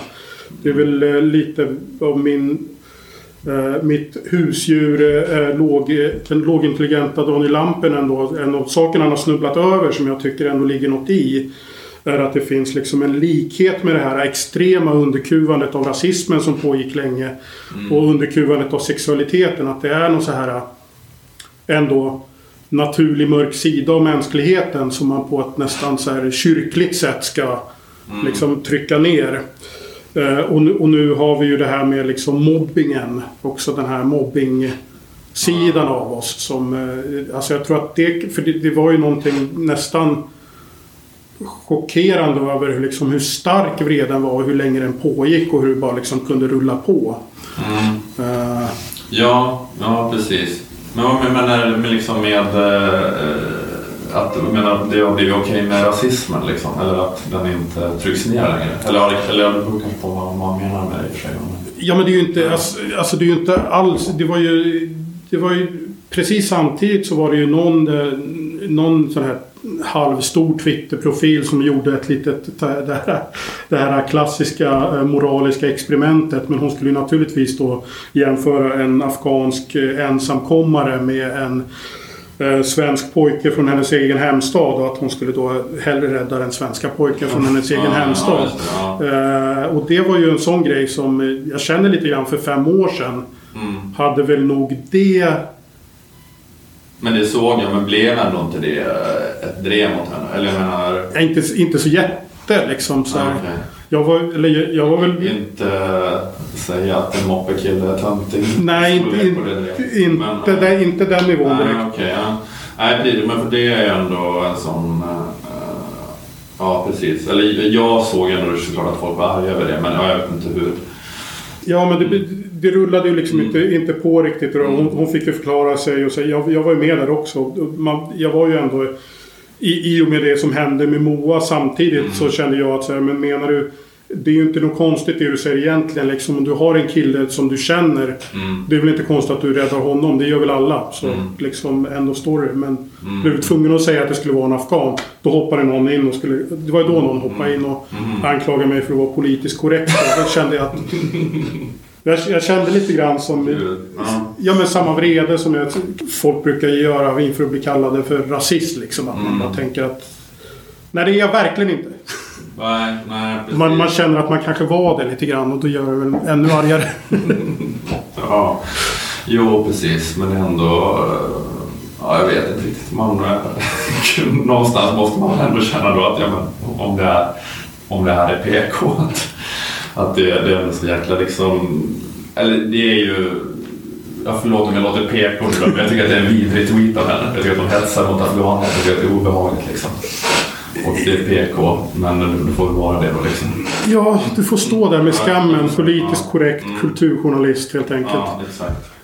Det är väl eh, lite av min eh, mitt husdjur, eh, låg, den lågintelligenta Daniel Lampinen då, en av sakerna han har snubblat över som jag tycker ändå ligger något i är att det finns liksom en likhet med det här extrema underkuvandet av rasismen som pågick länge. Och underkuvandet av sexualiteten. Att det är någon så här ändå naturlig mörk sida av mänskligheten som man på ett nästan så här kyrkligt sätt ska liksom trycka ner. Eh, och, nu, och nu har vi ju det här med liksom mobbingen. Också den här mobbing sidan av oss som... eh, Alltså jag tror att det... För det, det var ju någonting nästan chockerande över hur, liksom, hur stark vreden var och hur länge den pågick och hur det bara liksom kunde rulla på. Mm. Eh, Ja, ja precis. Men vad menar du liksom med eh, att menar, det har blivit okej med rasismen liksom? Eller att den inte trycks ner längre? Eller, har det- jag beror kanske på vad man menar med det i och för sig. Ja men det är ju inte, alltså, alltså det är ju inte alls, det var ju, det var ju precis samtidigt så var det ju någon, eh, någon sån här halvstor Twitterprofil som gjorde ett litet, det här, det här klassiska eh, moraliska experimentet. Men hon skulle naturligtvis då jämföra en afghansk eh, ensamkommare med en eh, svensk pojke från hennes egen hemstad och att hon skulle då hellre rädda den svenska pojken från hennes egen hemstad. och det var ju en sån grej som jag känner lite grann för fem år sedan. Mm. Hade väl nog det... Men det såg jag, men blev ändå inte det eh, ett drev mot henne? Eller jag menar... eh, Inte, inte så jätte liksom. Så. Ja, okej. Jag var, eller jag, jag var väl... Inte säga att en moppekille är töntig. Nej, inte, det inte, Men, inte, eh, inte den nivån Nej, direkt. okej. ja. Nej, det- men för det är ändå en sån... eh, ja, precis. Eller jag såg ändå såklart att folk var arga över det, men jag vet inte hur. Ja, men det, det rullade ju liksom inte, inte på riktigt. Och hon, hon fick ju förklara sig och säga, jag, jag var ju med där också. Man, jag var ju ändå... I, I och med det som hände med Moa samtidigt så kände jag att så här, men menar du... Det är ju inte något konstigt det du säger egentligen. Liksom, om du har en kille som du känner. Det är väl inte konstigt att du räddar honom. Det gör väl alla. Så liksom, end of story. Men blev du tvungen att säga att det skulle vara en afghan. Då hoppade någon in och skulle... Det var ju då någon hoppade in och anklagade mig för att vara politiskt korrekt. Då kände jag att... Jag, jag kände lite grann som... Ja. Men samma vrede som jag, folk brukar göra inför att bli kallade för rasist liksom. Att man bara tänker att... Nej det är jag verkligen inte. Nej, nej. Man, man känner att man kanske var det lite grann och då gör det väl ännu argare. Ja, jo precis. Men ändå... eh, Ja, jag vet inte riktigt. Man, eh, någonstans måste man ändå känna då att ja, men, om, det är, om det här är PK, att, det, det är så jäkla liksom... Eller det är ju... Ja, förlåt om jag låter PK nu men jag tycker att det är en vidrig tweet av henne. Jag tycker att de hetsar mot afghaner. Jag tycker att det är obehagligt liksom. Och det är PK, men det får väl vara det då liksom. Ja, du får stå där med skammen. Politiskt korrekt kulturjournalist helt enkelt. Ja, exakt.